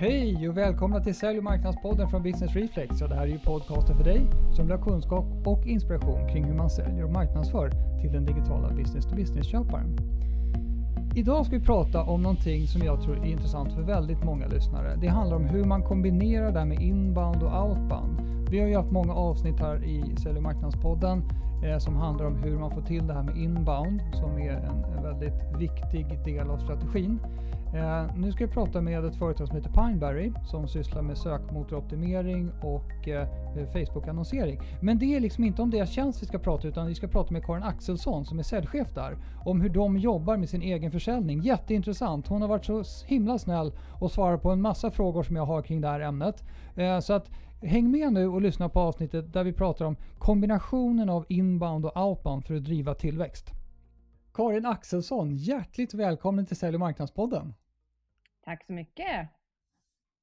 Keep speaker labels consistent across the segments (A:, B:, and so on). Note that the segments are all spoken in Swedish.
A: Hej och välkomna till Sälj och marknadspodden från Business Reflex. Och det här är ju podcasten för dig som vill ha kunskap och inspiration kring hur man säljer och marknadsför till den digitala business-to-business-köparen. Idag ska vi prata om någonting som jag tror är intressant för väldigt många lyssnare. Det handlar om hur man kombinerar det här med inbound och outbound. Vi har ju haft många avsnitt här i Sälj och marknadspodden eh, som handlar om hur man får till det här med inbound som är en, en väldigt viktig del av strategin. Eh, nu ska jag prata med ett företag som heter Pineberry som sysslar med sökmotoroptimering och eh, Facebook-annonsering. Men det är liksom inte om deras tjänst vi ska prata utan vi ska prata med Karin Axelsson som är säljchef där om hur de jobbar med sin egen försäljning. Jätteintressant. Hon har varit så himla snäll och svarat på en massa frågor som jag har kring det här ämnet. Eh, så att Häng med nu och lyssna på avsnittet där vi pratar om kombinationen av inbound och outbound för att driva tillväxt. Karin Axelsson, hjärtligt välkommen till Sälj och marknadspodden.
B: Tack så mycket.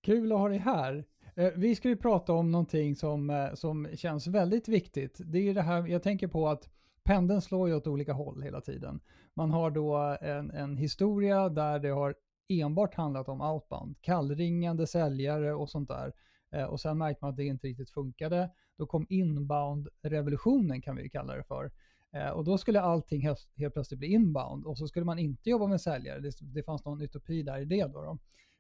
A: Kul att ha dig här. Eh, vi ska ju prata om någonting som, eh, som känns väldigt viktigt. Det är det här, jag tänker på att pendeln slår ju åt olika håll hela tiden. Man har då en, en historia där det har enbart handlat om outbound, kallringande säljare och sånt där. Eh, och sen märkte man att det inte riktigt funkade. Då kom inbound-revolutionen kan vi kalla det för. Eh, och då skulle allting helt, helt plötsligt bli inbound och så skulle man inte jobba med säljare. Det, det fanns någon utopi där i det. Då, då.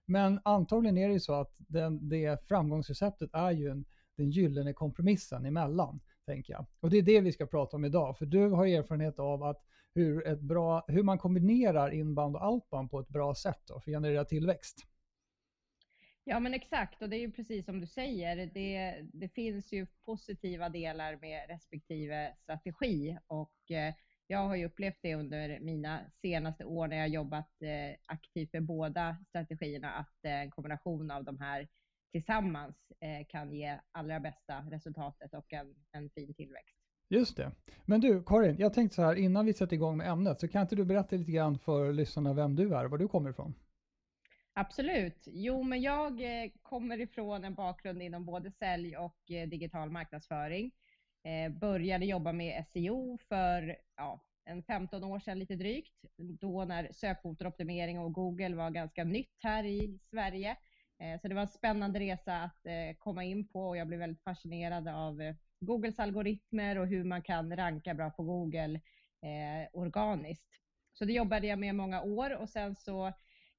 A: Men antagligen är det ju så att den, det framgångsreceptet är ju en, den gyllene kompromissen emellan, tänker jag. Och det är det vi ska prata om idag, för du har erfarenhet av att hur, ett bra, hur man kombinerar inbound och outbound på ett bra sätt då, för att generera tillväxt.
B: Ja men exakt och det är ju precis som du säger. Det, det finns ju positiva delar med respektive strategi och eh, jag har ju upplevt det under mina senaste år när jag jobbat eh, aktivt med båda strategierna att eh, en kombination av de här tillsammans eh, kan ge allra bästa resultatet och en, en fin tillväxt.
A: Just det. Men du Karin, jag tänkte så här innan vi sätter igång med ämnet så kan inte du berätta lite grann för lyssnarna vem du är och var du kommer ifrån?
B: Absolut. Jo, men jag eh, kommer ifrån en bakgrund inom både sälj och eh, digital marknadsföring. Eh, började jobba med SEO för ja, en 15 år sedan lite drygt, då när sökmotoroptimering och Google var ganska nytt här i Sverige. Eh, så det var en spännande resa att komma in på och jag blev väldigt fascinerad av Googles algoritmer och hur man kan ranka bra på Google eh, organiskt. Så det jobbade jag med många år och sen så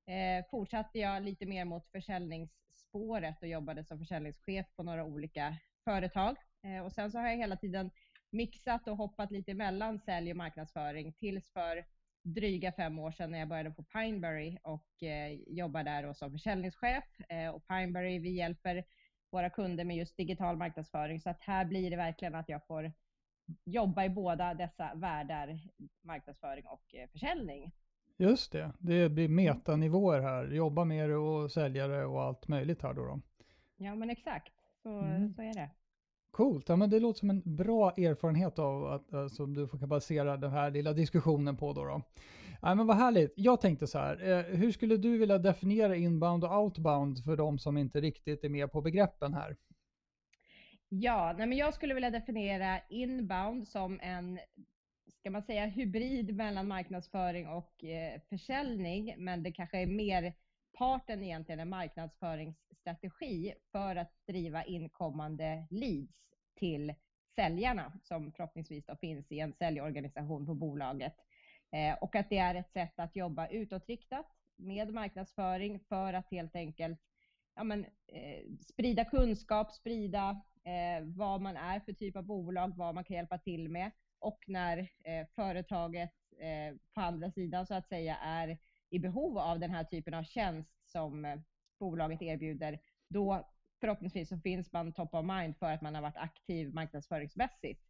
B: eh, fortsatte jag lite mer mot försäljningsspåret och jobbade som försäljningschef på några olika företag. Eh, och sen så har jag hela tiden mixat och hoppat lite mellan sälj och marknadsföring tills för dryga fem år sedan när jag började på Pineberry och eh, jobbar där som försäljningschef. Eh, och Pineberry, vi hjälper våra kunder med just digital marknadsföring. Så att här blir det verkligen att jag får jobba i båda dessa världar, marknadsföring och eh, försäljning.
A: Just det, det blir metanivåer här. Jobba med det och sälja det och allt möjligt här då. då.
B: Ja men exakt, så, mm. så är det.
A: Coolt, ja men det låter som en bra erfarenhet av att, som alltså, du får basera den här lilla diskussionen på då. då. Ja, men vad härligt. Jag tänkte så här, eh, hur skulle du vilja definiera inbound och outbound för de som inte riktigt är med på begreppen här?
B: Ja, nej men jag skulle vilja definiera inbound som en ska man säga, hybrid mellan marknadsföring och eh, försäljning, men det kanske är mer parten egentligen en marknadsföringsstrategi för att driva inkommande leads till säljarna som förhoppningsvis då finns i en säljorganisation på bolaget. Eh, och att det är ett sätt att jobba utåtriktat med marknadsföring för att helt enkelt ja, men, eh, sprida kunskap, sprida eh, vad man är för typ av bolag, vad man kan hjälpa till med och när eh, företaget eh, på andra sidan så att säga är i behov av den här typen av tjänst som eh, bolaget erbjuder, då förhoppningsvis så finns man top of mind för att man har varit aktiv marknadsföringsmässigt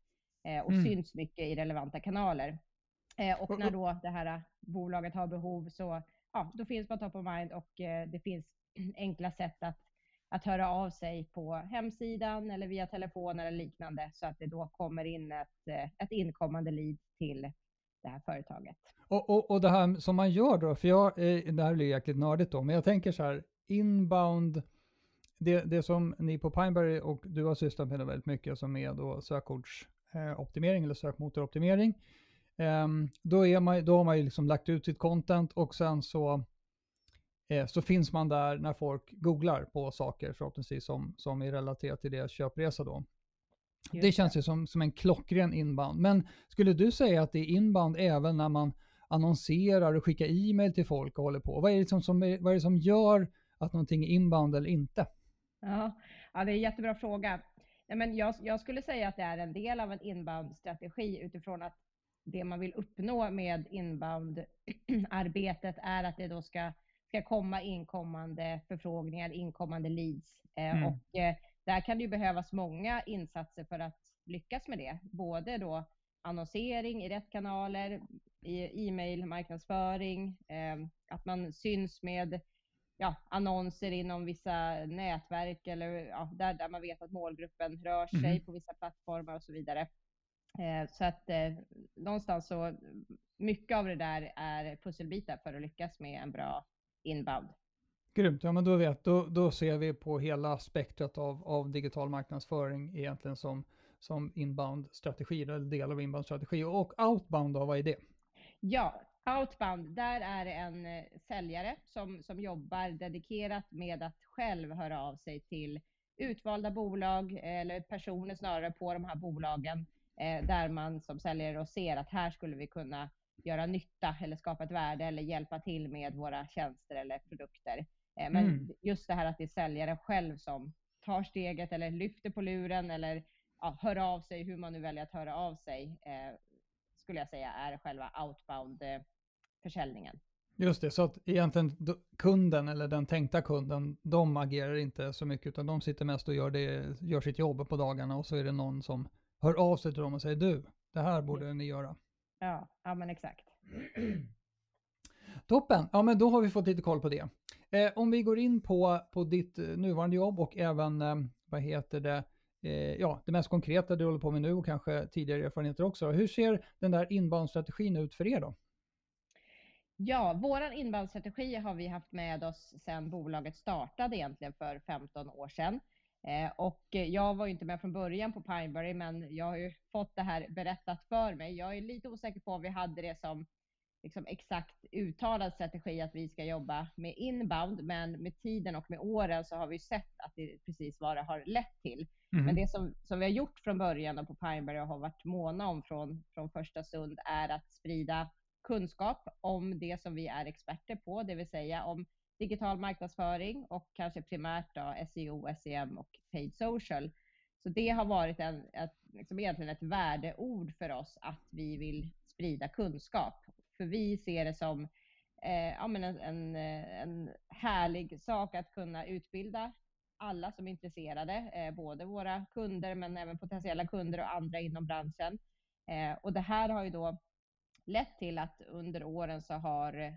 B: eh, och mm. syns mycket i relevanta kanaler. Eh, och när då det här bolaget har behov så ja, då finns man top of mind och det finns enkla sätt att att höra av sig på hemsidan eller via telefon eller liknande så att det då kommer in ett, eh, ett inkommande lead till det här företaget.
A: Och, och, och det här som man gör då, för jag, det här blir jäkligt nördigt då, men jag tänker så här, inbound, det, det som ni på Pineberry och du har sysslat med väldigt mycket som är då sökordsoptimering eh, eller sökmotoroptimering. Um, då, är man, då har man ju liksom lagt ut sitt content och sen så eh, så finns man där när folk googlar på saker förhoppningsvis som, som är relaterat till deras köpresa då.
B: Just
A: det känns ju som, som en klockren inbound. Men skulle du säga att det är inbound även när man annonserar och skickar e-mail till folk och håller på? Vad är det som, som, vad är det som gör att någonting är inbound eller inte?
B: Ja, ja det är en jättebra fråga. Nej, men jag, jag skulle säga att det är en del av en inbound-strategi utifrån att det man vill uppnå med inbound-arbetet är att det då ska, ska komma inkommande förfrågningar, inkommande leads. Eh,
A: Mm.
B: Och eh, där kan det ju behövas många insatser för att lyckas med det. Både då annonsering i rätt kanaler, i e-mail, marknadsföring, eh, att man syns med ja, annonser inom vissa nätverk eller ja, där, där man vet att målgruppen rör sig
A: Mhm.
B: på vissa plattformar och så vidare. Eh, så att eh, någonstans så mycket av det där är pusselbitar för att lyckas med en bra inbound.
A: Grymt, ja men då vet, då, då ser vi på hela spektrat av, av digital marknadsföring egentligen som, som inbound-strategi, eller del av inbound-strategi. Och outbound då, vad är det?
B: Ja, outbound, där är en eh, säljare som, som jobbar dedikerat med att själv höra av sig till utvalda bolag eller personer snarare på de här bolagen eh, där man som säljare då ser att här skulle vi kunna göra nytta eller skapa ett värde eller hjälpa till med våra tjänster eller produkter. Eh, men
A: Mm.
B: just det här att det är säljaren själv som tar steget eller lyfter på luren eller ja, hör av sig, hur man nu väljer att höra av sig, eh, skulle jag säga är själva outbound-försäljningen.
A: Just det, så att egentligen kunden eller den tänkta kunden, de agerar inte så mycket utan de sitter mest och gör, det, gör sitt jobb på dagarna och så är det någon som hör av sig till dem och säger du, det här borde ni göra.
B: Ja, ja men exakt.
A: Toppen, ja men då har vi fått lite koll på det. Eh, om vi går in på, på ditt eh, nuvarande jobb och även, eh, vad heter det, eh, ja det mest konkreta du håller på med nu och kanske tidigare erfarenheter också. Hur ser den där inbound-strategin ut för er då?
B: Ja, våran inbound-strategi har vi haft med oss sedan bolaget startade egentligen för 15 år sedan. Eh, och jag var ju inte med från början på Pineberry, men jag har ju fått det här berättat för mig. Jag är lite osäker på om vi hade det som liksom exakt uttalad strategi att vi ska jobba med inbound, men med tiden och med åren så har vi sett att det är precis vad det har lett till.
A: Mhm.
B: Men det som, som vi har gjort från början och på Pineberry och har varit måna om från, från första stund är att sprida kunskap om det som vi är experter på, det vill säga om digital marknadsföring och kanske primärt då SEO, SEM och paid social. Så det har varit en, ett, liksom egentligen ett värdeord för oss att vi vill sprida kunskap. För vi ser det som eh, ja, men en, en, en härlig sak att kunna utbilda alla som är intresserade, eh, både våra kunder men även potentiella kunder och andra inom branschen. Eh, och det här har ju då lett till att under åren så har, eh,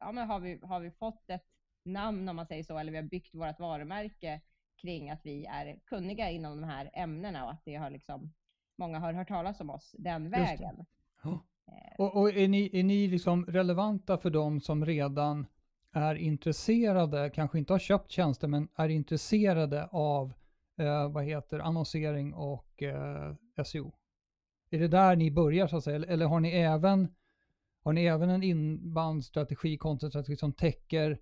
B: ja, men har, vi, har vi fått ett namn om man säger så, eller vi har byggt vårt varumärke kring att vi är kunniga inom de här ämnena och att det har liksom, många har hört talas om oss den vägen.
A: Ja.
B: Eh,
A: Och, och är ni, är ni liksom relevanta för de som redan är intresserade, kanske inte har köpt tjänster, men är intresserade av eh, vad heter annonsering och eh, SEO? Är det där ni börjar så att säga, eller, eller har ni även har ni även en inbound-strategi, content-strategi som täcker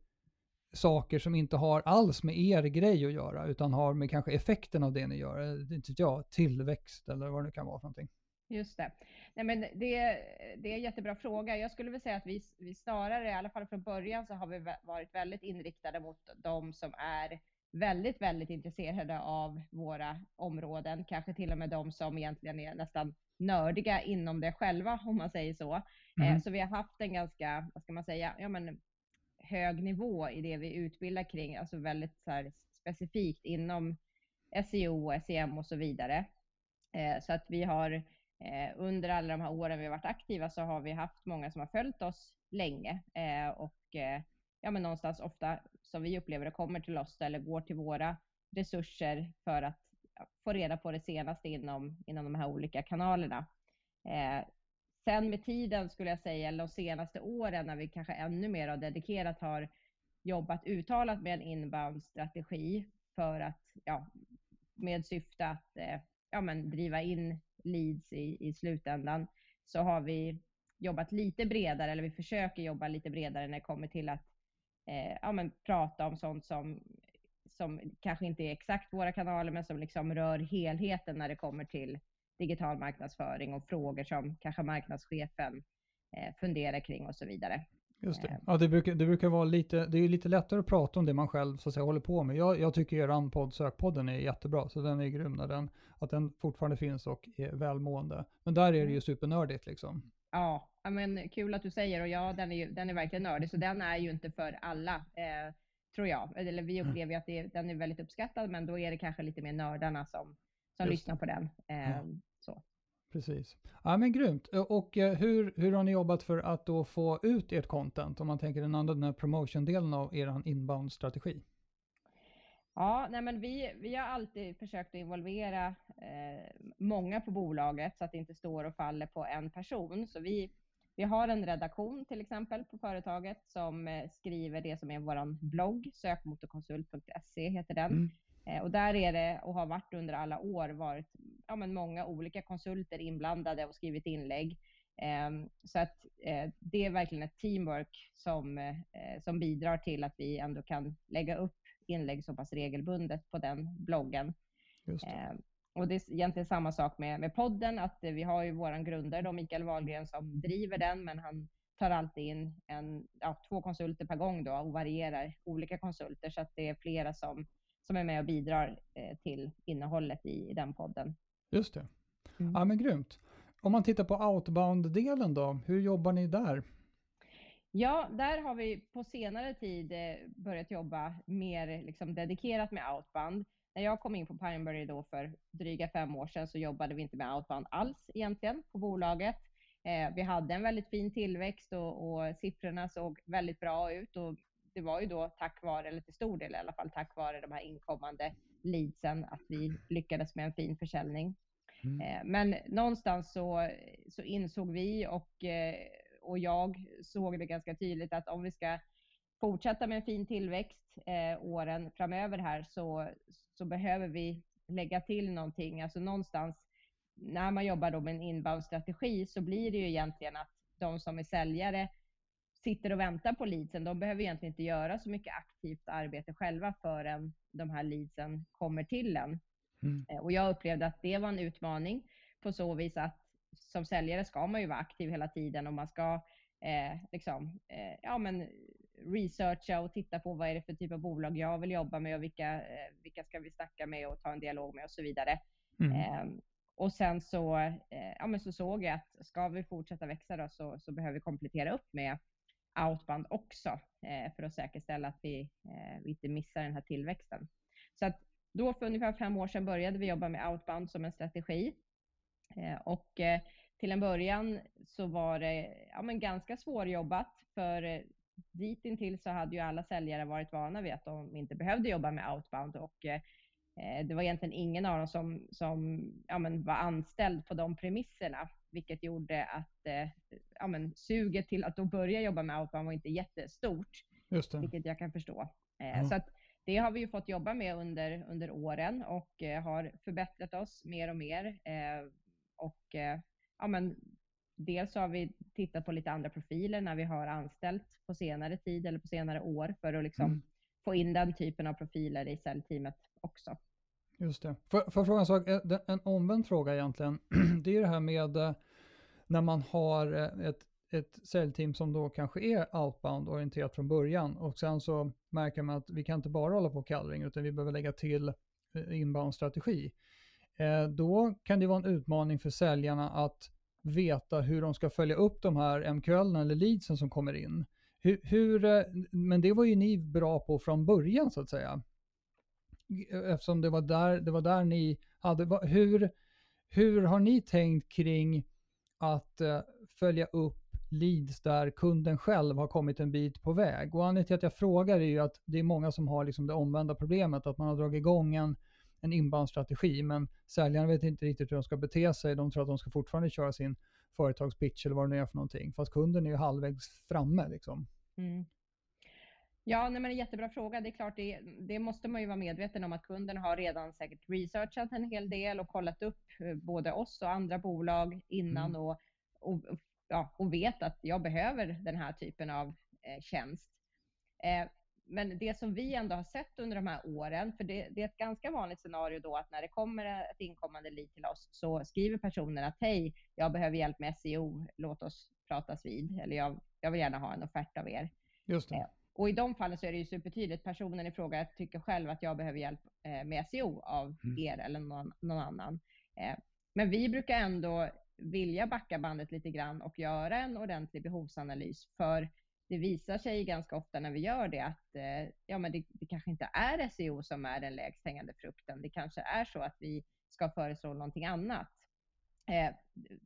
A: saker som inte har alls med er grej att göra, utan har med kanske effekten av det ni gör, eh, inte jag, tillväxt eller vad det nu kan vara för någonting?
B: Just det. Nej, men det, det är en jättebra fråga. Jag skulle vilja säga att vi, vi snarare, i alla fall från början, så har vi varit väldigt inriktade mot de som är väldigt, väldigt intresserade av våra områden. Kanske till och med de som egentligen är nästan nördiga inom det själva, om man säger så. Eh,
A: Mhm.
B: Så vi har haft en ganska, vad ska man säga, ja, men hög nivå i det vi utbildar kring, alltså väldigt så här, specifikt inom SEO, SEM och så vidare. Eh, Så att vi har eh, under alla de här åren vi har varit aktiva så har vi haft många som har följt oss länge och ja, men någonstans ofta som vi upplever det kommer till oss eller går till våra resurser för att få reda på det senaste inom, inom de här olika kanalerna. Eh, sen med tiden skulle jag säga, eller de senaste åren när vi kanske ännu mer har dedikerat har jobbat uttalat med en inbound-strategi för att, ja, med syfte att eh, ja, men driva in leads i, i slutändan, så har vi jobbat lite bredare, eller vi försöker jobba lite bredare när det kommer till att eh, ja, men prata om sånt som, som kanske inte är exakt våra kanaler, men som liksom rör helheten när det kommer till digital marknadsföring och frågor som kanske marknadschefen eh, funderar kring och så vidare.
A: Just det. Eh. Ja, det brukar, det brukar vara lite, det är lite lättare att prata om det man själv så att säga, håller på med. Jag, jag tycker er podd, Sökpodden, är jättebra, så den är grym när den, att den fortfarande finns och är välmående. Men där är det ju mm. supernördigt liksom.
B: Ja, men kul att du säger och ja, den är, den är verkligen nördig, så den är ju inte för alla, eh, tror jag. Eller vi mm. upplever ju att det, den är väldigt uppskattad, men då är det kanske lite mer nördarna som, som lyssnar på den. Eh, ja. så.
A: Precis. Ja men grymt. Och eh, hur, hur har ni jobbat för att då få ut ert content? Om man tänker den andra, den här promotion-delen av er inbound-strategi.
B: Ja, nej men vi, vi har alltid försökt att involvera eh, många på bolaget så att det inte står och faller på en person. Så vi, vi har en redaktion till exempel på företaget som eh, skriver det som är vår blogg, sökmotorkonsult.se heter den. Mm. Eh, och där är det, och har varit under alla år, varit ja, men många olika konsulter inblandade och skrivit inlägg. Ehm, så att eh, det är verkligen ett teamwork som, som bidrar till att vi ändå kan lägga upp inlägg så pass regelbundet på den bloggen. Och det är egentligen samma sak med, med podden, att vi har ju våran grundare då, Mikael Wahlgren, som driver den, men han tar alltid in en, ja, två konsulter per gång då och varierar olika konsulter så att det är flera som som är med och bidrar eh, till innehållet i, i den podden.
A: Just det. Mm. Ja, men grymt. Om man tittar på outbound-delen då, hur jobbar ni där?
B: Ja, där har vi på senare tid eh, börjat jobba mer liksom dedikerat med outbound. När jag kom in på Pineberry då för dryga fem år sedan så jobbade vi inte med outbound alls egentligen på bolaget. Eh, vi hade en väldigt fin tillväxt och, och siffrorna såg väldigt bra ut och det var ju då tack vare, eller till stor del i alla fall, tack vare de här inkommande leadsen att vi lyckades med en fin försäljning. Mm. Eh, men någonstans så, så insåg vi och, eh, och jag såg det ganska tydligt att om vi ska fortsätta med en fin tillväxt eh, åren framöver här så, så behöver vi lägga till någonting. Alltså någonstans när man jobbar då med en inbound-strategi så blir det ju egentligen att de som är säljare sitter och väntar på leadsen, de behöver egentligen inte göra så mycket aktivt arbete själva förrän de här leadsen kommer till en. Mm. Eh, och jag upplevde att det var en utmaning på så vis att som säljare ska man ju vara aktiv hela tiden och man ska eh, liksom, eh, ja, men researcha och titta på vad är det för typ av bolag jag vill jobba med och vilka, eh, vilka ska vi snacka med och ta en dialog med och så vidare. Mm. Ehm, och sen så, eh, ja, men så såg jag att ska vi fortsätta växa då, så, så behöver vi komplettera upp med outbound också eh, för att säkerställa att vi, vi inte missar den här tillväxten. Så att då för ungefär fem år sedan började vi jobba med outbound som en strategi. Och till en början så var det ja, men ganska svårjobbat för ditintill så hade ju alla säljare varit vana vid att de inte behövde jobba med outbound och det var egentligen ingen av dem som, som ja, men var anställd på de premisserna vilket gjorde att eh, ja, men, suget till att då börja jobba med outbound var inte jättestort, Just det. vilket jag kan förstå. Eh, mm. Så att det har vi ju fått jobba med under, under åren och eh, har förbättrat oss mer och mer. Eh, och eh, ja, men, dels har vi tittat på lite andra profiler när vi har anställt på senare tid eller på senare år för att liksom mm. få in den typen av profiler i säljteamet också.
A: Just det. Får, jag fråga en sak? Eh, en omvänd fråga egentligen. Det är det här med eh, när man har eh, ett, ett säljteam som då kanske är outbound-orienterat från början och sen så märker man att vi kan inte bara hålla på kallring utan vi behöver lägga till inbound-strategi. Då kan det vara en utmaning för säljarna att veta hur de ska följa upp de här MQL eller leadsen som kommer in. Hur, eh, hur, men det var ju ni bra på från början så att säga eftersom det var där, det var där ni hade, hur, hur har ni tänkt kring att eh, följa upp leads där kunden själv har kommit en bit på väg? Och anledningen till att jag frågar är ju att det är många som har liksom det omvända problemet, att man har dragit igång en, en inbound-strategi, men säljaren vet inte riktigt hur de ska bete sig. De tror att de ska fortfarande köra sin företagspitch eller vad det nu är för någonting, fast kunden är ju halvvägs framme. Liksom. Mm.
B: Ja, nej, men en jättebra fråga. Det är klart, det, det, måste man ju vara medveten om att kunden har redan säkert researchat en hel del och kollat upp eh, både oss och andra bolag innan mm. och, och, ja, och vet att jag behöver den här typen av eh, tjänst. Eh, men det som vi ändå har sett under de här åren, för det, det, är ett ganska vanligt scenario då att när det kommer ett inkommande lead till oss så skriver personen att hej, jag behöver hjälp med SEO, låt oss pratas vid, eller jag, jag vill gärna ha en offert av er.
A: Just det. Eh,
B: och i de fallen så är det ju supertydligt, personen i fråga tycker själv att jag behöver hjälp eh, med SEO av mm. er eller någon, någon annan. Eh, men vi brukar ändå vilja backa bandet lite grann och göra en ordentlig behovsanalys för det visar sig ganska ofta när vi gör det att eh, ja, men det, det, kanske inte är SEO som är den lägst hängande frukten. Det kanske är så att vi ska föreslå någonting annat. Eh,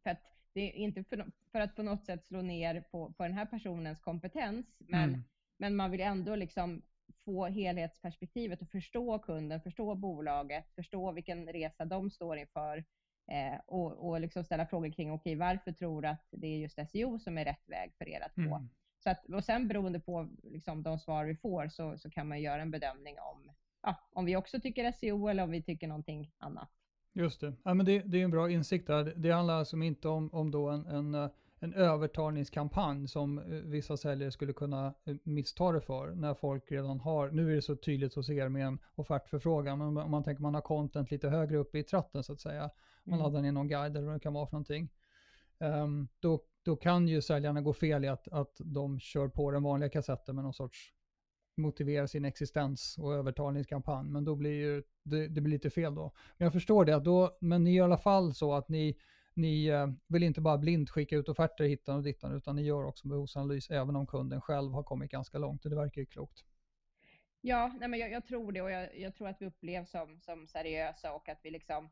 B: för att det är inte för, för, att på något sätt slå ner på, på den här personens kompetens, men, mm. men man vill ändå liksom få helhetsperspektivet och förstå kunden, förstå bolaget, förstå vilken resa de står inför eh, och, och liksom ställa frågor kring, okej, okay, varför tror du att det är just SEO som är rätt väg för er att gå? Mm. Så att, och sen beroende på liksom, de svar vi får så, så kan man göra en bedömning om, ja, om vi också tycker SEO eller om vi tycker någonting annat.
A: Just det. Ja, men det, det är en bra insikt där. Det handlar alltså inte om, om då en, en, en övertalningskampanj som eh, vissa säljare skulle kunna eh, missta det för när folk redan har, nu är det så tydligt hos er med en offertförfrågan, men om man tänker man har content lite högre upp i tratten så att säga, man mm. laddar ner någon guide eller vad det kan vara för någonting, um, då då kan ju säljarna gå fel i att, att de kör på den vanliga kassetten med någon sorts motivera sin existens och övertalningskampanj. Men då blir ju, det, det, blir lite fel då. Men jag förstår det, att då, men ni gör i alla fall så att ni, ni eh, vill inte bara blint skicka ut offerter hittan och dittan, utan ni gör också behovsanalys även om kunden själv har kommit ganska långt. Det verkar ju klokt.
B: Ja, nej men jag, jag tror det och jag, jag, tror att vi upplevs som, som seriösa och att vi liksom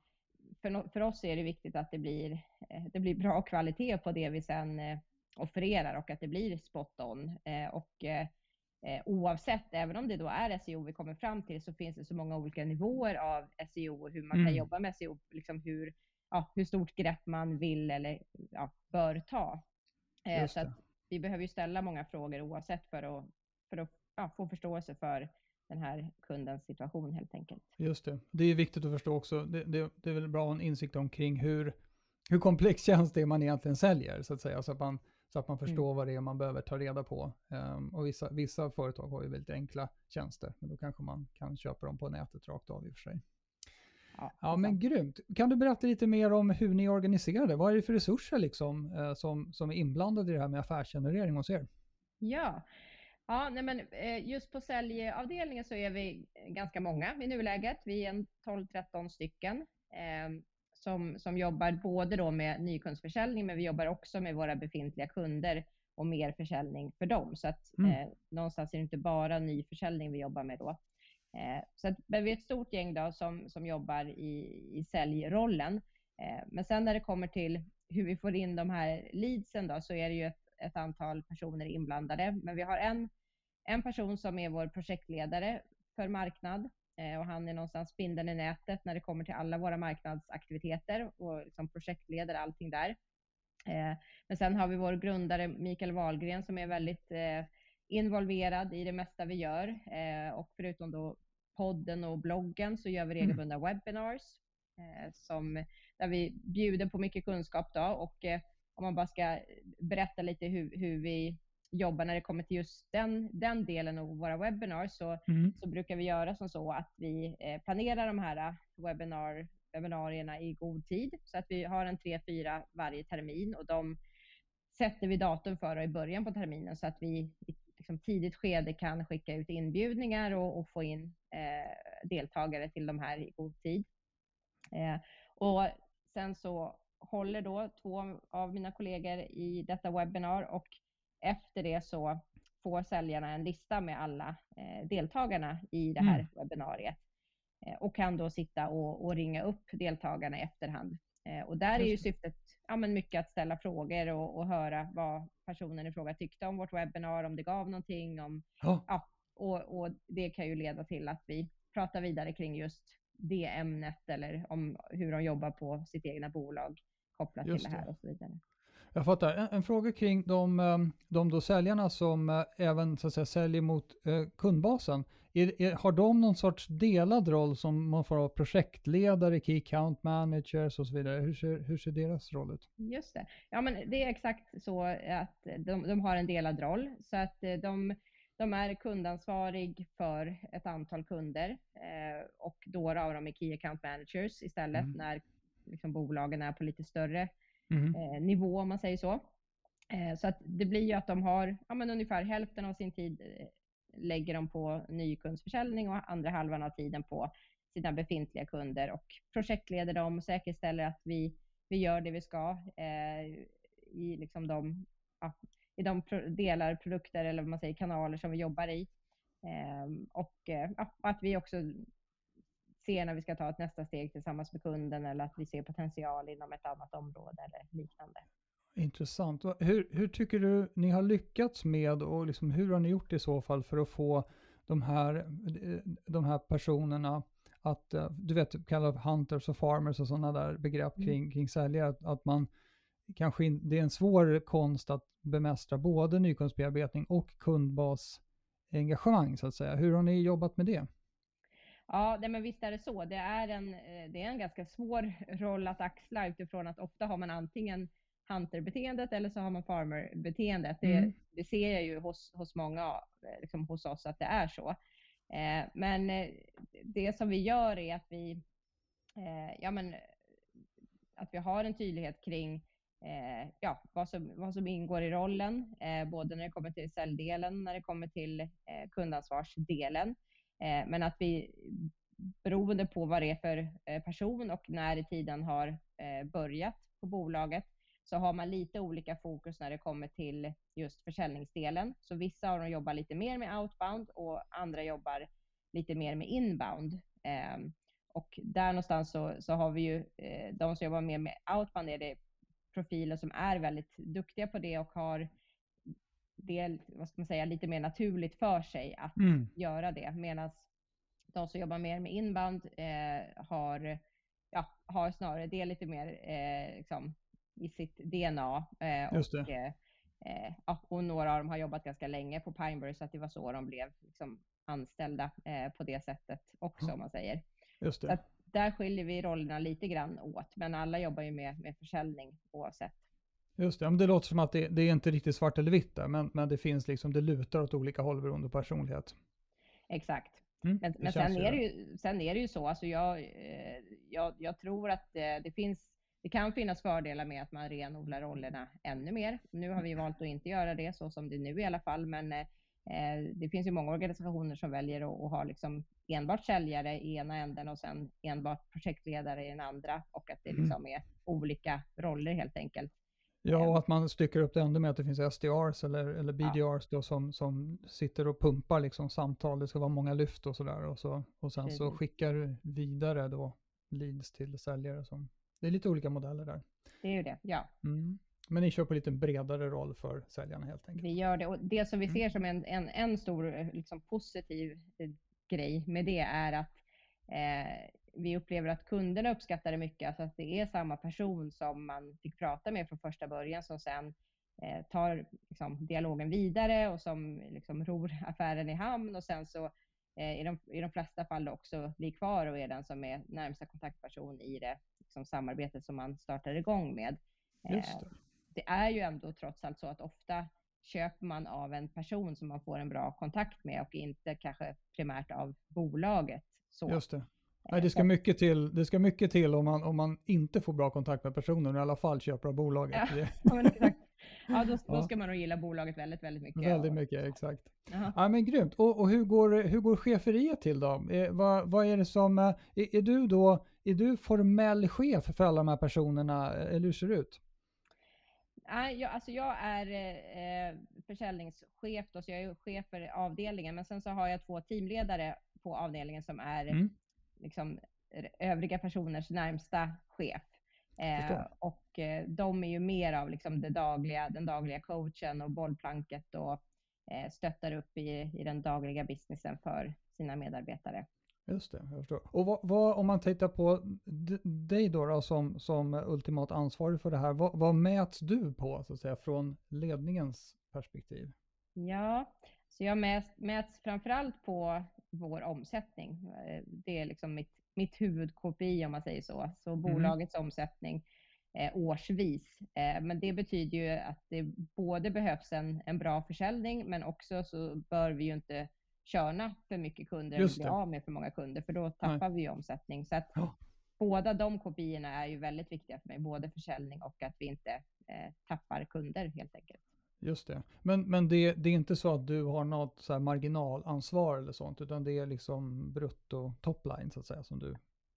B: för, för oss är det viktigt att det blir, eh, det blir bra kvalitet på det vi sen eh, offererar och att det blir spot on. Eh, och oavsett, även om det då är SEO vi kommer fram till, så finns det så många olika nivåer av SEO och hur man mm. kan jobba med SEO, liksom hur, ja, hur stort grepp man vill eller ja, bör ta. så vi behöver ju ställa många frågor oavsett för att, för att ja, få förståelse för den här kundens situation helt enkelt.
A: Just det. Det är viktigt att förstå också. Det, det, det är väl bra att ha en insikt omkring hur, hur komplex tjänst det är man egentligen säljer, så att säga. Så att man, så att man mm. förstår mm. vad det är man behöver ta reda på. Um, och vissa, vissa företag har ju väldigt enkla tjänster, men då kanske man kan köpa dem på nätet rakt av i och för sig. Ja, ja men grymt. Kan du berätta lite mer om hur ni organiserar det? Vad är det för resurser liksom, eh, som, som är inblandade i det här med affärsgenerering hos er?
B: Ja, Ja, nej men eh, just på säljavdelningen så är vi ganska många i nuläget. Vi är 12-13 stycken eh, som, som jobbar både då med nykundsförsäljning, men vi jobbar också med våra befintliga kunder och mer försäljning för dem. Så att mm. eh, någonstans är det inte bara nyförsäljning vi jobbar med då. Eh, så att, men vi är ett stort gäng då som, som jobbar i, i säljrollen. Eh, men sen när det kommer till hur vi får in de här leadsen då, så är det ju ett, ett antal personer inblandade. Men vi har en en person som är vår projektledare för marknad eh, och han är någonstans spindeln i nätet när det kommer till alla våra marknadsaktiviteter och liksom projektleder allting där. Eh, men sen har vi vår grundare Mikael Wahlgren som är väldigt eh, involverad i det mesta vi gör och förutom då podden och bloggen så gör vi mm. regelbundna mm. webinars som, där vi bjuder på mycket kunskap då och om man bara ska berätta lite hur, hur vi jobba när det kommer till just den, den delen av våra webbinar så, mm. så brukar vi göra som så att vi eh, planerar de här eh, webbinar, webbinarierna i god tid så att vi har en tre, fyra varje termin och de sätter vi datum för i början på terminen så att vi i liksom tidigt skede kan skicka ut inbjudningar och, och få in eh, deltagare till de här i god tid. Eh, och sen så håller då två av mina kollegor i detta webbinar och efter det så får säljarna en lista med alla eh, deltagarna i det här mm. webbinariet eh, och kan då sitta och, och, ringa upp deltagarna i efterhand. Eh, och där är ju syftet ja, men mycket att ställa frågor och, och, höra vad personen i fråga tyckte om vårt webbinar, om det gav någonting. Om, oh. ja, och, och, det kan ju leda till att vi pratar vidare kring just det ämnet eller om hur de jobbar på sitt egna bolag kopplat just till det här och så vidare.
A: Jag fattar. En, en, fråga kring de, ehm, de då säljarna som eh, även så att säga, säljer mot eh, kundbasen. Är, är, har de någon sorts delad roll som man får ha projektledare, key account managers och så vidare? Hur ser, hur ser deras roll ut?
B: Just det. Ja, men det är exakt så att de, de har en delad roll. Så att eh, de, de är kundansvarig för ett antal kunder eh, och några av dem är Key Account Managers istället mm. när liksom, bolagen är på lite större mm. eh, nivå om man säger så. Eh, så att det blir ju att de har ja, men ungefär hälften av sin tid eh, lägger de på nykundsförsäljning och andra halvan av tiden på sina befintliga kunder och projektleder dem och säkerställer att vi, vi gör det vi ska eh, i liksom de, ja, i de delar, produkter eller vad man säger, kanaler som vi jobbar i. Eh, och eh, ja, att vi också ser när vi ska ta ett nästa steg tillsammans med kunden eller att vi ser potential inom ett annat område eller liknande.
A: Intressant. Hur, hur tycker du ni har lyckats med och liksom, hur har ni gjort i så fall för att få de här, de här personerna att, eh, du vet, kalla hunters och farmers och sådana där begrepp mm. kring, kring säljare, att, att man kanske in, det är en svår konst att bemästra både nykundsbearbetning och kundbasengagemang så att säga. Hur har ni jobbat med det?
B: Ja, det, men visst är det så. Det är, en, eh, det är en ganska svår roll att axla utifrån att ofta har man antingen hunter-beteendet eller så har man farmer-beteendet. Det, mm. det, ser jag ju hos, hos många, eh, liksom hos oss, att det är så. Eh, men eh, det som vi gör är att vi, eh, ja, men, att vi har en tydlighet kring eh, ja, vad, som, vad som ingår i rollen, både när det kommer till säljdelen, när det kommer till kundansvarsdelen. Eh, men att vi beroende på vad det är för eh, person och när i tiden har eh, börjat på bolaget så har man lite olika fokus när det kommer till just försäljningsdelen. Så vissa av dem jobbar lite mer med outbound och andra jobbar lite mer med inbound. Och där någonstans så, så har vi ju de som jobbar mer med outbound är det profiler som är väldigt duktiga på det och har det, vad ska man säga, lite mer naturligt för sig att mm. göra det. Medan de som jobbar mer med inbound eh, har, ja, har snarare det lite mer eh, liksom, i sitt DNA. Eh, och, eh, eh, ja, och några av dem har jobbat ganska länge på Pineberry så att det var så de blev liksom, anställda eh, på det sättet också mm. om man säger.
A: Just det. Så att
B: där skiljer vi rollerna lite grann åt, men alla jobbar ju med, med försäljning oavsett.
A: Just det, men det låter som att det, det är inte riktigt svart eller vitt där, men, men det finns liksom, det lutar åt olika håll beroende på personlighet.
B: Exakt. Mm, men, men sen, är det ju, sen är det ju så, alltså jag, eh, jag, jag tror att det, det finns det kan finnas fördelar med att man renodlar rollerna ännu mer. Nu har vi valt att inte göra det så som det är nu i alla fall, men eh, det finns ju många organisationer som väljer att, att ha liksom enbart säljare i ena änden och sen enbart projektledare i den andra och att det mm. liksom är olika roller helt enkelt.
A: Ja, och att man stycker upp det ännu mer, att det finns SDRs eller, eller BDRs då som, som sitter och pumpar liksom samtal, det ska vara många lyft och sådär och, så, och sen så skickar vidare då leads till säljare som det är lite olika modeller där.
B: Det är ju det, ja.
A: Mm. Men ni kör på lite bredare roll för säljarna helt enkelt?
B: Vi gör det och det som vi mm. ser som en, en, en stor liksom, positiv eh, grej med det är att eh, vi upplever att kunderna uppskattar det mycket, alltså att det är samma person som man fick prata med från första början som sen eh, tar liksom, dialogen vidare och som liksom, ror affären i hamn och sen så eh, i, de, i de flesta fall också blir kvar och är den som är närmsta kontaktperson i det liksom, samarbetet som man startar igång med.
A: Just det.
B: det är ju ändå trots allt så att ofta köper man av en person som man får en bra kontakt med och inte kanske primärt av bolaget. Så.
A: Just det. Nej, det, ska mycket till, det ska mycket till om man, om man inte får bra kontakt med personen och i alla fall köper av bolaget.
B: Ja, exakt. Ja, då, då ska man nog gilla bolaget väldigt, väldigt mycket.
A: Väldigt mycket, exakt. Ja, men grymt. Och, och, hur, går, hur går cheferiet till då? Eh, vad, vad är det som, är, är, du då, är du formell chef för alla de här personerna, eller hur ser det ut?
B: Nej, jag, alltså jag är eh, försäljningschef, då, så jag är chef för avdelningen, men sen så har jag två teamledare på avdelningen som är mm. Liksom, övriga personers närmsta chef. Eh, och eh, de är ju mer av liksom det dagliga, den dagliga coachen och bollplanket och eh, stöttar upp i, i den dagliga businessen för sina medarbetare.
A: Just det, jag förstår. Och vad, vad, om man tittar på dig då, då som, som ultimat ansvarig för det här, vad, vad mäts du på så att säga från ledningens perspektiv?
B: Ja, så jag mäts, mäts framförallt på vår omsättning. Eh, det är liksom mitt, mitt huvud-KPI om man säger så. Så mm. bolagets omsättning. eh, årsvis. Eh, men det betyder ju att det både behövs en, en bra försäljning, men också så bör vi ju inte körna för mycket kunder eller bli av med för många kunder, för då tappar Nej. vi omsättning. Så att ja. båda de kopiorna är ju väldigt viktiga för mig, både försäljning och att vi inte eh, tappar kunder helt enkelt.
A: Just det. Men, men det, det är inte så att du har något så marginalansvar eller sånt, utan det är liksom brutto topline så att säga som du...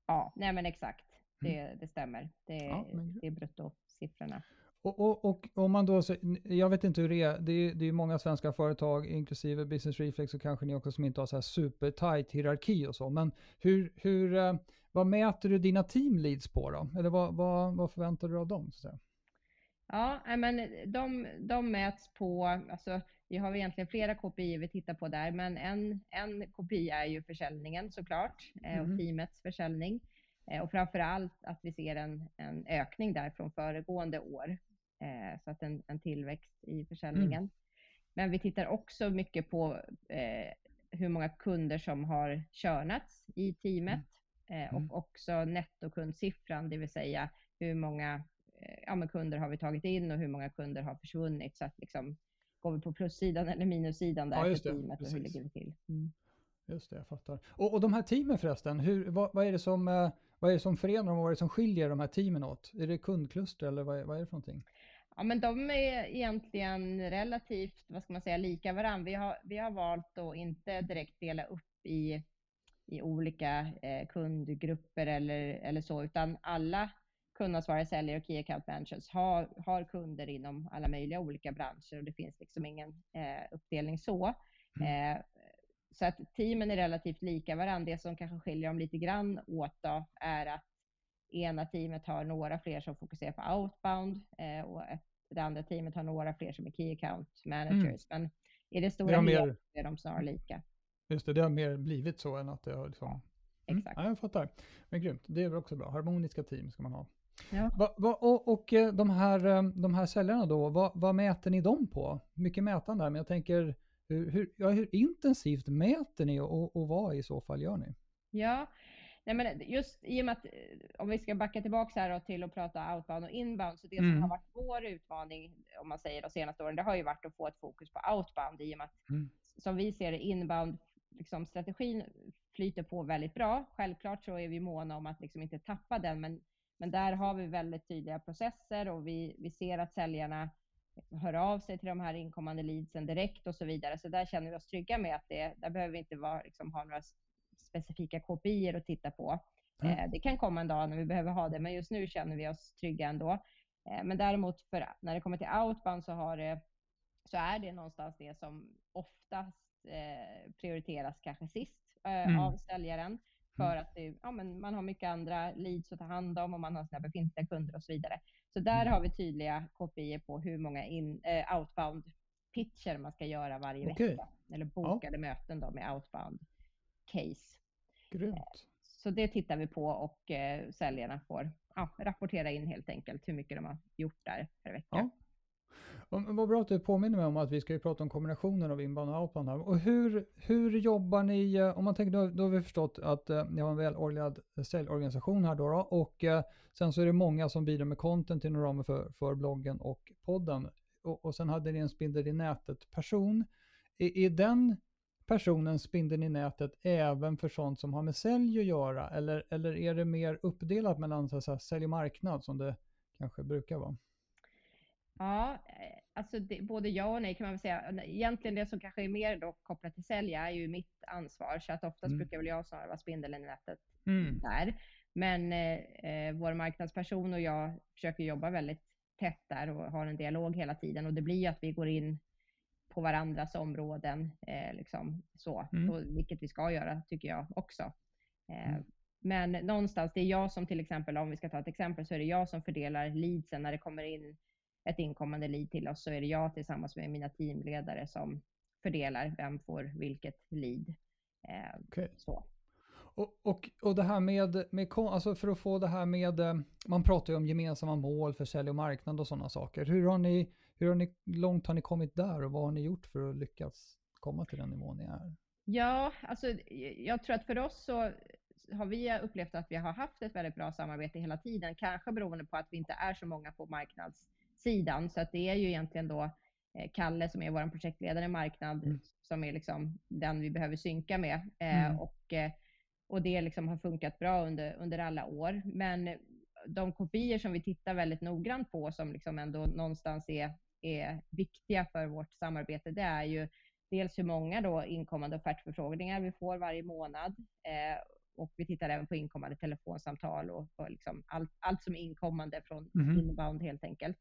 B: Ja, nej men exakt. Det, mm. det stämmer. Det, ja, men... det är bruttosiffrorna.
A: Och, och, och, om man då, jag vet inte hur det är, det är, det är många svenska företag, inklusive Business Reflex och kanske ni också som inte har så här supertight hierarki och så, men hur, hur, eh, vad mäter du dina team leads på då? Eller vad, vad, vad förväntar du av dem? Så
B: Ja, men de, de mäts på, alltså, vi har egentligen flera KPI vi tittar på där, men en, en KPI är ju försäljningen såklart mm. och teamets försäljning. Eh, och framför allt att vi ser en, en ökning där från föregående år. Eh, så att en, en tillväxt i försäljningen. Mm. Men vi tittar också mycket på eh, hur många kunder som har körnats i teamet mm. och mm. också nettokundsiffran, det vill säga hur många ja, kunder har vi tagit in och hur många kunder har försvunnit. Så att liksom, går vi på plussidan eller minussidan där ja, för teamet och hur ligger vi till. Mm.
A: Just det, jag fattar. Och, och de här teamen förresten, hur, vad, vad, är det som, eh, vad är det som förenar dem och vad är det som skiljer de här teamen åt? Är det kundkluster eller vad är, vad är det för någonting?
B: Ja, men de är egentligen relativt, vad ska man säga, lika varandra. Vi har, vi har valt att inte direkt dela upp i, i olika eh, kundgrupper eller, eller så, utan alla kundansvariga säljare och key account managers har, har kunder inom alla möjliga olika branscher och det finns liksom ingen eh, uppdelning så. Mm. Eh, så att teamen är relativt lika varandra. Det som kanske skiljer dem lite grann åt då, är att ena teamet har några fler som fokuserar på outbound eh, och det andra teamet har några fler som är key account managers. Mm. Men i det stora hela är de snarare lika.
A: Just det, det har mer blivit så än att det har liksom...
B: Mm. Exakt.
A: Ja, jag fattar. Men grymt, det är väl också bra. Harmoniska team ska man ha. Ja. Va, va, och, och eh, de, här, eh, de här säljarna då, vad, vad mäter ni dem på? Mycket mätande där, men jag tänker hur, hur, ja, hur intensivt mäter ni och, och vad i så fall gör ni?
B: Ja, Nej, men just i och med att, eh, om vi ska backa tillbaka här till att prata outbound och inbound, så det mm. som har varit vår utmaning, om man säger de senaste åren, det har ju varit att få ett fokus på outbound i och med att, mm. som vi ser det, inbound, liksom, strategin flyter på väldigt bra. Självklart så är vi måna om att liksom inte tappa den, men, men där har vi väldigt tydliga processer och vi, vi ser att säljarna hör av sig till de här inkommande leadsen direkt och så vidare. Så där känner vi oss trygga med att det, där behöver vi inte vara, liksom, ha några specifika KPI att titta på. Mm. Eh, det kan komma en dag när vi behöver ha det, men just nu känner vi oss trygga ändå. Eh, men däremot för, när det kommer till outbound så, har det, så är det någonstans det som oftast eh, prioriteras kanske sist eh, mm. av säljaren. För mm. att det, ja, men man har mycket andra leads att ta hand om och man har sina befintliga kunder och så vidare. Så där mm. har vi tydliga kopior på hur många in, eh, outbound pitcher man ska göra varje okay. vecka. Eller bokade ja. möten då med outbound case.
A: Grymt.
B: Eh, så det tittar vi på och eh, säljarna får ja, rapportera in helt enkelt hur mycket de har gjort där per vecka. Ja.
A: Vad bra att du påminner mig om att vi ska ju prata om kombinationen av inbound och outbound här. Och hur, hur jobbar ni, eh, om man tänker, då, då har vi förstått att eh, ni har en välorganiserad säljorganisation här då, då och eh, sen så är det många som bidrar med content inom ramen för, för bloggen och podden. Och, och sen hade ni en spindel i nätet-person. Är, är den personen spindeln i nätet även för sånt som har med sälj att göra? Eller, eller är det mer uppdelat mellan så här, sälj och marknad som det kanske brukar vara?
B: Ja, eh, alltså det, både ja och nej kan man väl säga. Egentligen det som kanske är mer då kopplat till sälja är ju mitt ansvar, så att oftast mm. brukar väl jag snarare vara spindeln i nätet mm. där. Men eh, eh, vår marknadsperson och jag försöker jobba väldigt tätt där och har en dialog hela tiden och det blir ju att vi går in på varandras områden, eh, liksom så, mm. och, vilket vi ska göra tycker jag också. Eh, mm. Men någonstans, det är jag som till exempel, om vi ska ta ett exempel, så är det jag som fördelar leadsen när det kommer in ett inkommande lead till oss så är det jag tillsammans med mina teamledare som fördelar vem får vilket lead. Eh, okay. så.
A: Och, och, och det här med, med, alltså för att få det här med, eh, man pratar ju om gemensamma mål för sälj och marknad och sådana saker. Hur har ni, hur har ni, långt har ni kommit där och vad har ni gjort för att lyckas komma till den nivån ni är?
B: Ja, alltså jag tror att för oss så har vi upplevt att vi har haft ett väldigt bra samarbete hela tiden, kanske beroende på att vi inte är så många på marknadssidan. Så att det är ju egentligen då eh, Kalle som är vår projektledare i marknad mm. som är liksom den vi behöver synka med. Eh, mm. Och, eh, och det liksom har funkat bra under, under alla år. Men de kopior som vi tittar väldigt noggrant på som liksom ändå någonstans är, är viktiga för vårt samarbete, det är ju dels hur många då inkommande offertförfrågningar vi får varje månad. Eh, och vi tittar även på inkommande telefonsamtal och, och liksom allt, allt som är inkommande från mm. inbound helt enkelt.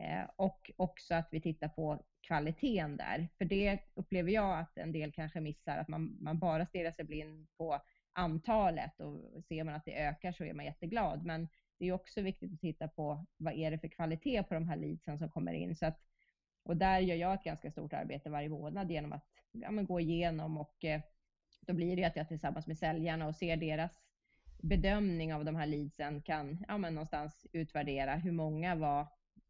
B: Eh, och också att vi tittar på kvaliteten där. För det upplever jag att en del kanske missar, att man, man bara stirrar sig blind på antalet och ser man att det ökar så är man jätteglad. Men det är också viktigt att titta på vad är det för kvalitet på de här leadsen som kommer in. Så att och där gör jag ett ganska stort arbete varje månad genom att ja, gå igenom och eh, då blir det att jag tillsammans med säljarna och ser deras bedömning av de här leadsen kan ja, men någonstans utvärdera hur många var,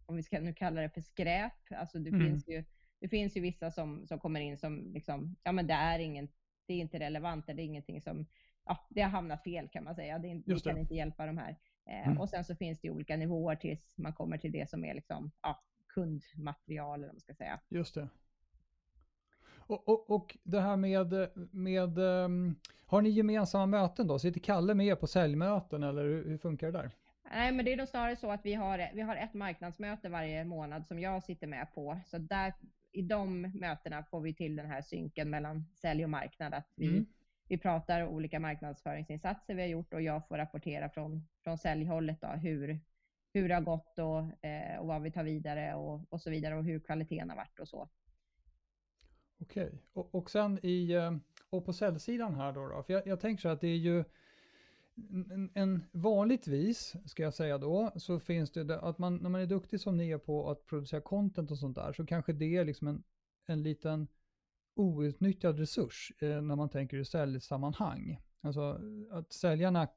B: om vi ska nu kalla det för skräp, alltså det, mm. finns, ju, det finns ju vissa som, som kommer in som liksom, ja men det är, ingen, det är inte relevant, det är ingenting som, ja det har hamnat fel kan man säga, det, vi kan inte hjälpa de här. Eh, mm. Och sen så finns det olika nivåer tills man kommer till det som är liksom, ja, kundmaterial, eller vad man ska säga.
A: Just det. Och, och, och det här med, med um, har ni gemensamma möten då? Sitter Kalle med på säljmöten eller hur, hur funkar det där?
B: Nej, men det är då snarare så att vi har, vi har ett marknadsmöte varje månad som jag sitter med på. Så där, i de mötena får vi till den här synken mellan sälj och marknad. Att vi, mm. vi pratar olika marknadsföringsinsatser vi har gjort och jag får rapportera från, från säljhållet då, hur, hur det har gått och, eh, och vad vi tar vidare och, och så vidare och hur kvaliteten har varit och så.
A: Okej, och, och sen i, eh, och på säljsidan här då, då för jag, jag tänker så att det är ju en, en, vanligtvis, ska jag säga då, så finns det att man, när man är duktig som ni är på att producera content och sånt där, så kanske det är liksom en, en liten outnyttjad resurs eh, när man tänker i säljsammanhang. Alltså att säljarna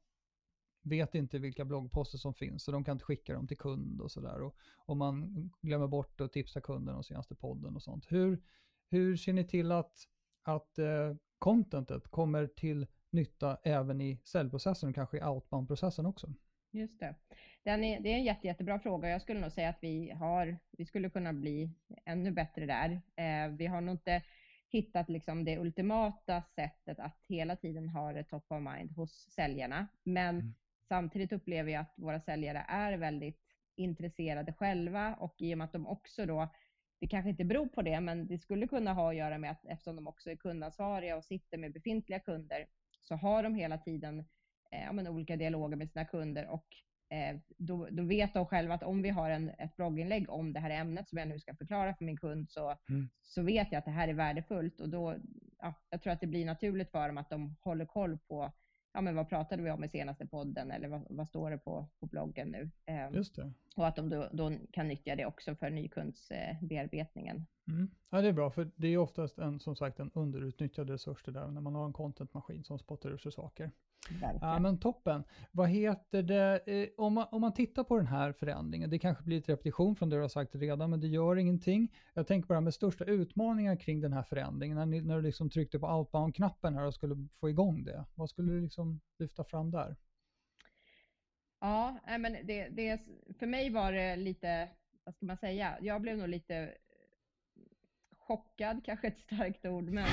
A: vet inte vilka bloggposter som finns så de kan inte skicka dem till kund och sådär. Och, och man glömmer bort att tipsa kunden om senaste podden och sånt. Hur, hur ser ni till att, att eh, contentet kommer till nytta även i säljprocessen och kanske i outbound-processen också?
B: Just det. Den är, det är en jätte, jättebra fråga. Jag skulle nog säga att vi, har, vi skulle kunna bli ännu bättre där. Eh, vi har nog inte hittat liksom det ultimata sättet att hela tiden ha det top of mind hos säljarna. Men mm. Samtidigt upplever jag att våra säljare är väldigt intresserade själva och i och med att de också då, det kanske inte beror på det, men det skulle kunna ha att göra med att eftersom de också är kundansvariga och sitter med befintliga kunder så har de hela tiden eh, men, olika dialoger med sina kunder och eh, då, då, vet de själva att om vi har en, ett blogginlägg om det här ämnet som jag nu ska förklara för min kund så, mm. så vet jag att det här är värdefullt och då, ja, jag tror att det blir naturligt för dem att de håller koll på ja, men vad pratade vi om i senaste podden eller vad, vad står det på, på bloggen nu?
A: Eh, Just det.
B: Och att de då, då, kan nyttja det också för nykundsbearbetningen.
A: Mm. Ja, det är bra, för det är oftast en, som sagt en underutnyttjad resurs det där när man har en contentmaskin som spottar ur sig saker. Ja, men toppen. Vad heter det, eh, om, man, om man tittar på den här förändringen, det kanske blir lite repetition från det du har sagt redan, men det gör ingenting. Jag tänker bara med största utmaningar kring den här förändringen, när, ni, när du liksom tryckte på outbound-knappen här och skulle få igång det. Vad skulle du liksom lyfta fram där?
B: Ja, men det, det, för mig var det lite, vad ska man säga, jag blev nog lite chockad, kanske ett starkt ord, men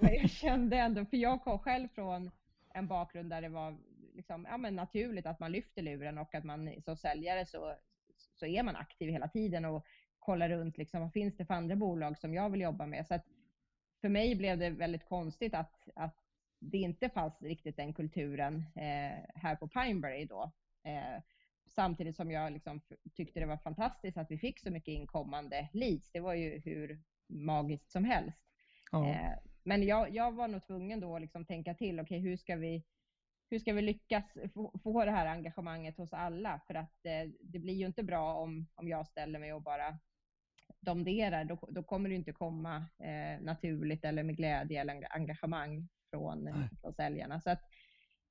B: jag kände ändå, för jag kom själv från en bakgrund där det var liksom, ja, men naturligt att man lyfter luren och att man som säljare så, så är man aktiv hela tiden och kollar runt liksom, vad finns det för andra bolag som jag vill jobba med. Så för mig blev det väldigt konstigt att, att det inte fanns riktigt den kulturen eh, här på Pineberry då. Eh, samtidigt som jag liksom tyckte det var fantastiskt att vi fick så mycket inkommande leads. Det var ju hur magiskt som helst. Ja. Eh, men jag, jag var nog tvungen då att liksom tänka till, okej okay, hur ska vi hur ska vi lyckas få, få det här engagemanget hos alla? För att eh, det blir ju inte bra om, om jag ställer mig och bara domderar. Då, då kommer det inte komma eh, naturligt eller med glädje eller engagemang från, från säljarna. Så att,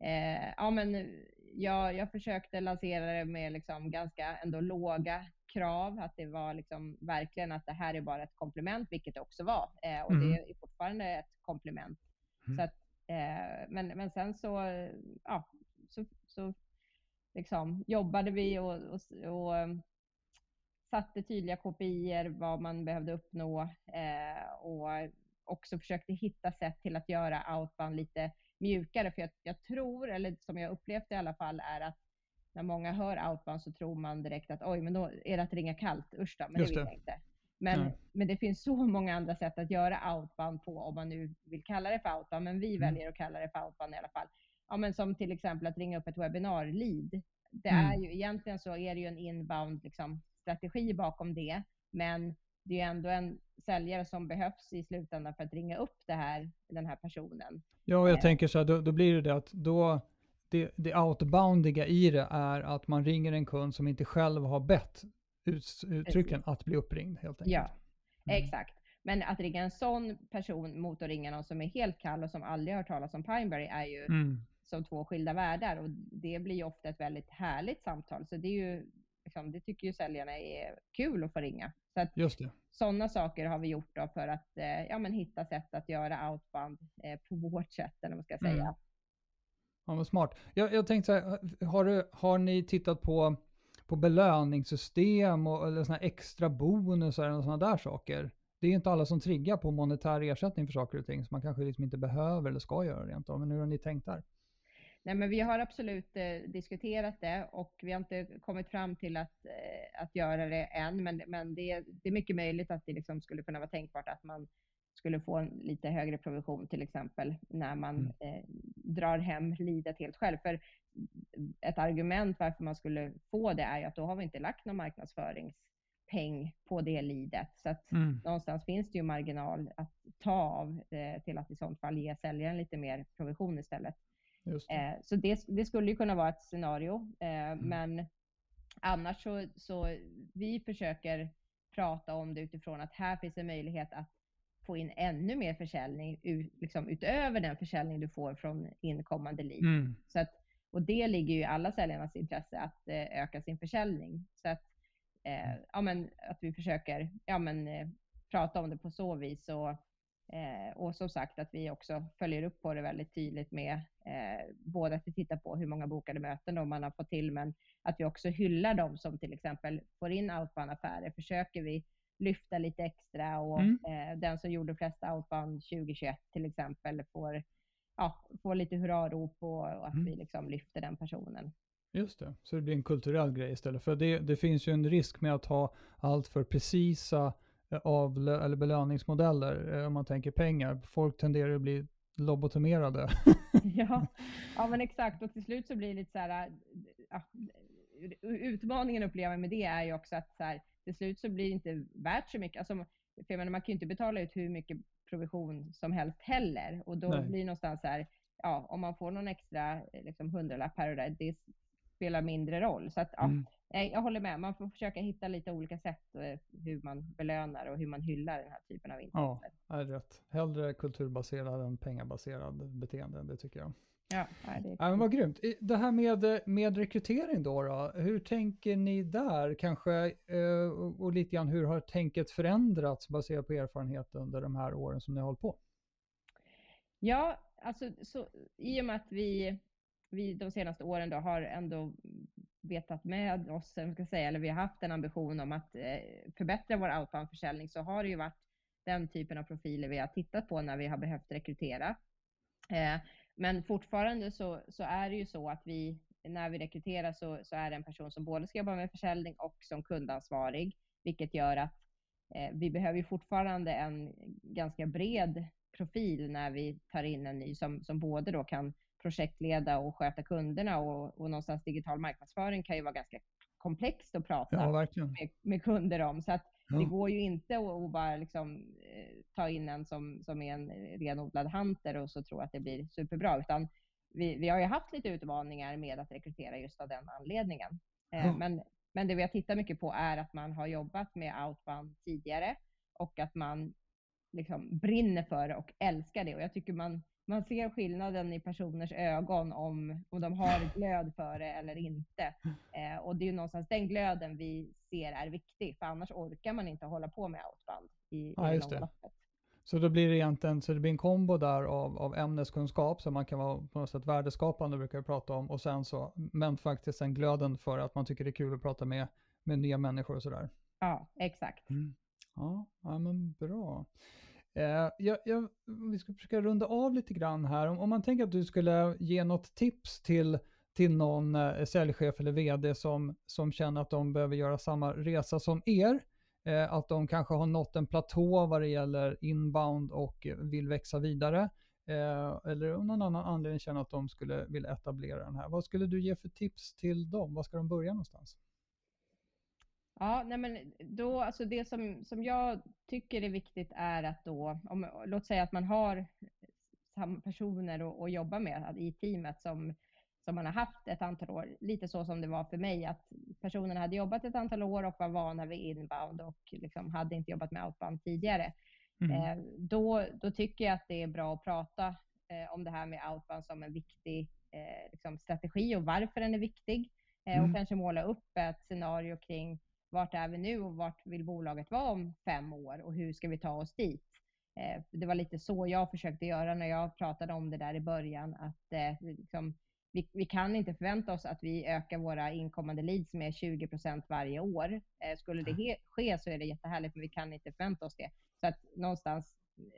B: eh, ja, men jag, jag försökte lansera det med liksom ganska ändå låga krav, att det var liksom verkligen att det här är bara ett komplement, vilket det också var. Eh, och mm. det är fortfarande ett komplement. Mm. Så att Eh, men, men sen så, ja, så, så liksom jobbade vi och, och, och satte tydliga KPI vad man behövde uppnå eh, och också försökte hitta sätt till att göra outbound lite mjukare. För jag, jag, tror, eller som jag upplevt i alla fall, är att när många hör outbound så tror man direkt att oj, men då är det att ringa kallt. Usch då, men Just det vill jag inte. Men, mm. men det finns så många andra sätt att göra outbound på om man nu vill kalla det för outbound, men vi mm. väljer att kalla det för outbound i alla fall. Ja, men som till exempel att ringa upp ett webbinar-lead. Det mm. är ju egentligen så är det ju en inbound liksom, strategi bakom det, men det är ändå en säljare som behövs i slutändan för att ringa upp det här, den här personen.
A: Ja, jag eh. tänker så här, då, då, blir det det att då, det, det outboundiga i det är att man ringer en kund som inte själv har bett uttryckligen att bli uppringd helt enkelt.
B: Ja, mm. exakt. Men att ringa en sån person mot att ringa någon som är helt kall och som aldrig har hört talas om Pineberry är ju mm. som två skilda världar och det blir ju ofta ett väldigt härligt samtal. Så det är ju liksom, det tycker ju säljarna är kul att få ringa. Så att
A: Just det.
B: Sådana saker har vi gjort då för att eh, ja, men hitta sätt att göra outbound eh, på vårt sätt, eller vad man ska säga. Mm.
A: Ja, men smart. Jag, jag tänkte så här, har, du, har ni tittat på, på belöningssystem och, eller såna extra bonusar och sådana där saker? Det är inte alla som triggar på monetär ersättning för saker och ting som man kanske liksom inte behöver eller ska göra rent av. Men hur har ni tänkt där?
B: Nej, men vi har absolut eh, diskuterat det och vi har inte kommit fram till att, eh, att göra det än, men, men det, det är mycket möjligt att det liksom skulle kunna vara tänkbart att man skulle få en lite högre provision till exempel när man mm. eh, drar hem lidet helt själv. För ett argument varför man skulle få det är ju att då har vi inte lagt någon marknadsföringspeng på det lidet. Så att mm. någonstans finns det ju marginal att ta av eh, till att i sånt fall ge säljaren lite mer provision istället. Det. Eh, så det, det, skulle ju kunna vara ett scenario, eh, mm. men annars så, så vi försöker prata om det utifrån att här finns en möjlighet att få in ännu mer försäljning liksom utöver den försäljning du får från inkommande lead. Mm. Så att, och det ligger ju i alla säljarnas intresse att eh, öka sin försäljning. Så att, eh, ja, men, att vi försöker ja, men, eh, prata om det på så vis och Eh, och som sagt att vi också följer upp på det väldigt tydligt med eh, både att vi tittar på hur många bokade möten man har fått till, men att vi också hyllar dem som till exempel får in outbound-affärer. Försöker vi lyfta lite extra och mm. eh, den som gjorde flest outbound 2021 till exempel får, ja, får lite hurrarop och, och att mm. vi liksom lyfter den personen.
A: Just det, så det blir en kulturell grej istället. För det, det finns ju en risk med att ha allt för precisa av eller belöningsmodeller eh, om man tänker pengar. Folk tenderar att bli lobotomerade.
B: ja. ja, men exakt. Och till slut så blir det lite så här, ja, utmaningen upplever jag med det är ju också att så här, till slut så blir det inte värt så mycket. Alltså, för jag menar, man kan ju inte betala ut hur mycket provision som helst heller. Och då Nej. blir det någonstans så här, ja, om man får någon extra liksom, hundralapp här och där, det spelar mindre roll. Så att, ja, mm. jag håller med. Man får försöka hitta lite olika sätt eh, hur man belönar och hur man hyllar den här typen av insatser.
A: Ja, är rätt. Hellre kulturbaserad än pengabaserad beteende, det tycker jag.
B: Ja, det
A: ja, men vad grymt. Det här med, med rekrytering då, då, hur tänker ni där? Kanske, eh, och lite grann hur har tänket förändrats baserat på erfarenhet under de här åren som ni har hållit på?
B: Ja, alltså så, i och med att vi vi de senaste åren då har ändå vetat med oss, ska säga, eller vi har haft en ambition om att eh, förbättra vår outbound-försäljning så har det ju varit den typen av profiler vi har tittat på när vi har behövt rekrytera. Eh, men fortfarande så, så är det ju så att vi, när vi rekryterar så, så är det en person som både ska jobba med försäljning och som kundansvarig, vilket gör att eh, vi behöver fortfarande en ganska bred profil när vi tar in en ny som, som både då kan projektleda och sköta kunderna och, och någonstans digital marknadsföring kan ju vara ganska komplext att prata
A: ja,
B: med, med, kunder om. Så att ja. det går ju inte att, bara liksom, eh, ta in en som, som är en renodlad hunter och så tro att det blir superbra, utan vi, vi har ju haft lite utmaningar med att rekrytera just av den anledningen. Eh, ja. men, men det vi har tittat mycket på är att man har jobbat med outbound tidigare och att man liksom brinner för det och älskar det. Och jag tycker man man ser skillnaden i personers ögon om, om de har glöd för det eller inte. Eh, och det är ju någonstans den glöden vi ser är viktig, för annars orkar man inte hålla på med outbound i,
A: ja, just det. Så då blir det egentligen så det blir en kombo där av, av ämneskunskap som man kan vara på något sätt värdeskapande brukar vi prata om och sen så, men faktiskt en glöden för att man tycker det är kul att prata med, med nya människor och sådär.
B: Ja, exakt. Mm.
A: Ja, ja, men bra. Eh, jag, jag, vi ska försöka runda av lite grann här. Om, om, man tänker att du skulle ge något tips till, till någon eh, säljchef eller vd som, som känner att de behöver göra samma resa som er, eh, att de kanske har nått en platå vad det gäller inbound och vill växa vidare, eh, eller om någon annan anledning känner att de skulle vilja etablera den här. Vad skulle du ge för tips till dem? Var ska de börja någonstans?
B: Ja, nej men då, alltså det som, som jag tycker är viktigt är att då, om, låt säga att man har samma personer att, att jobba med i teamet som, som man har haft ett antal år, lite så som det var för mig, att personerna hade jobbat ett antal år och var vana vid inbound och liksom hade inte jobbat med outbound tidigare. Mm. Eh, då, då tycker jag att det är bra att prata eh, om det här med outbound som en viktig eh, liksom strategi och varför den är viktig. Eh, mm. Och kanske måla upp ett scenario kring vart är vi nu och vart vill bolaget vara om fem år och hur ska vi ta oss dit? Eh, det var lite så jag försökte göra när jag pratade om det där i början, att eh, liksom, vi, vi, kan inte förvänta oss att vi ökar våra inkommande leads med 20 procent varje år. Eh, skulle det ske så är det jättehärligt, men vi kan inte förvänta oss det. Så att någonstans,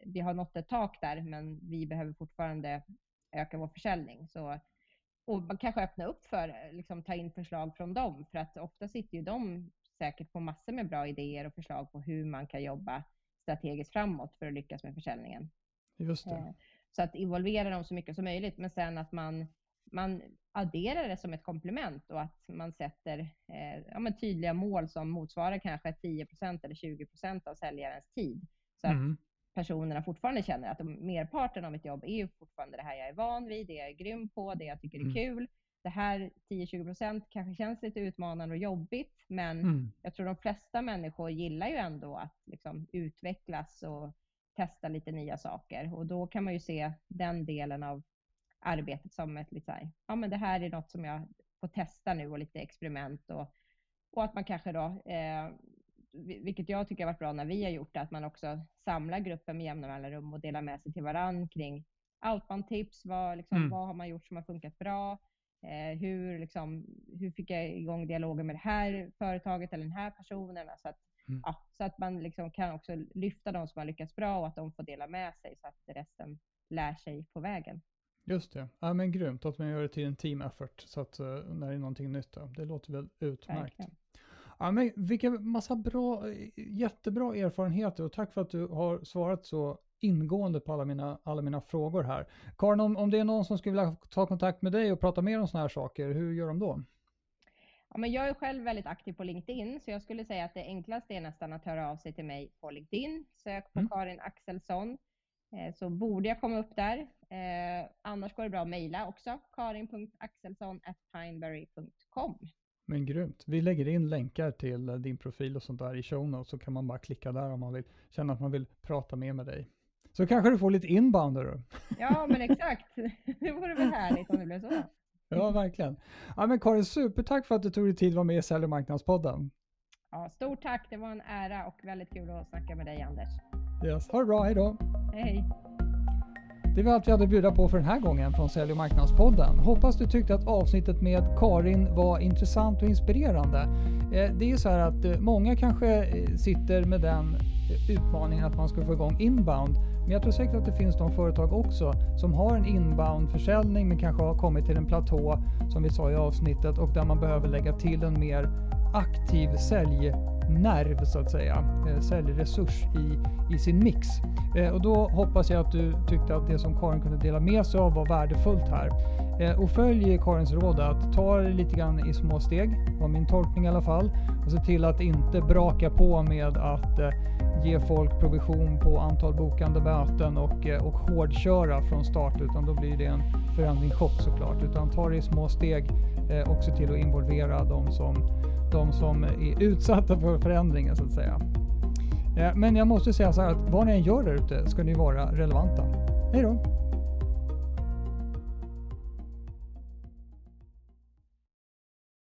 B: vi har nått ett tak där, men vi behöver fortfarande öka vår försäljning. Så, och man kanske öppna upp för liksom, ta in förslag från dem, för att ofta sitter ju de säkert på massor med bra idéer och förslag på hur man kan jobba strategiskt framåt för att lyckas med försäljningen.
A: Just det. Eh,
B: så att involvera dem så mycket som möjligt, men sen att man, man adderar det som ett komplement och att man sätter eh, ja, tydliga mål som motsvarar kanske 10% eller 20% av säljarens tid. Så mm. att personerna fortfarande känner att merparten av mitt jobb är fortfarande det här jag är van vid, det jag är grym på, det jag tycker är mm. kul det här 10-20 procent kanske känns lite utmanande och jobbigt, men mm. jag tror de flesta människor gillar ju ändå att liksom utvecklas och testa lite nya saker. Och då kan man ju se den delen av arbetet som ett lite här, ja men det här är något som jag får testa nu och lite experiment och, och att man kanske då, eh, vilket jag tycker har varit bra när vi har gjort det, att man också samlar gruppen med jämna mellanrum och delar med sig till varann kring outbound-tips, vad, liksom, mm. vad har man gjort som har funkat bra? Eh, hur, liksom, hur fick jag igång dialogen med det här företaget eller den här personen? Så att, mm. ja, så att man liksom kan också lyfta de som har lyckats bra och att de får dela med sig så att resten lär sig på vägen.
A: Just det. Ja, men grymt att man gör det till en team effort så att uh, när det är någonting nytt. Då. Det låter väl utmärkt. Ja, men vilka massa bra, jättebra erfarenheter och tack för att du har svarat så ingående på alla mina, alla mina frågor här. Karin, om, om det är någon som skulle vilja ta kontakt med dig och prata mer om sådana här saker, hur gör de då?
B: Ja, men jag är själv väldigt aktiv på LinkedIn, så jag skulle säga att det enklaste är nästan att höra av sig till mig på LinkedIn. Sök på mm. Karin Axelsson, eh, så borde jag komma upp där. Eh, annars går det bra att mejla också, karin.axelsson.pineberry.com.
A: Men grymt. Vi lägger in länkar till din profil och sånt där i show notes, så kan man bara klicka där om man vill känna att man vill prata mer med dig. Så kanske du får lite inbound då.
B: Ja, men exakt. Det vore väl härligt om det blev så.
A: Ja, verkligen. Ja, men Karin, supertack för att du tog dig tid att vara med i Sälj och marknadspodden.
B: Ja, stort tack. Det var en ära och väldigt kul att snacka med dig, Anders.
A: Yes. Ha det bra. Hej då.
B: Hej.
A: Det var allt vi hade att bjuda på för den här gången från Sälj och marknadspodden. Hoppas du tyckte att avsnittet med Karin var intressant och inspirerande. Eh, det är så här att eh, många kanske eh, sitter med den utmaningen att man ska få igång inbound. Men jag tror säkert att det finns de företag också som har en inbound-försäljning men kanske har kommit till en platå som vi sa i avsnittet och där man behöver lägga till en mer aktiv säljnerv så att säga, eh, säljresurs i, i sin mix. Eh, och då hoppas jag att du tyckte att det som Karin kunde dela med sig av var värdefullt här. Eh, och följ Karins råd att ta det lite grann i små steg, var min tolkning i alla fall. Och se till att inte braka på med att ge folk provision på antal bokande möten och, och hårdköra från start utan då blir det en förändringschock såklart. Utan ta det i små steg och se till att involvera de som de som är utsatta för förändringen så att säga. Eh, men jag måste säga så här att vad ni än gör där ute ska ni vara relevanta. Hej då!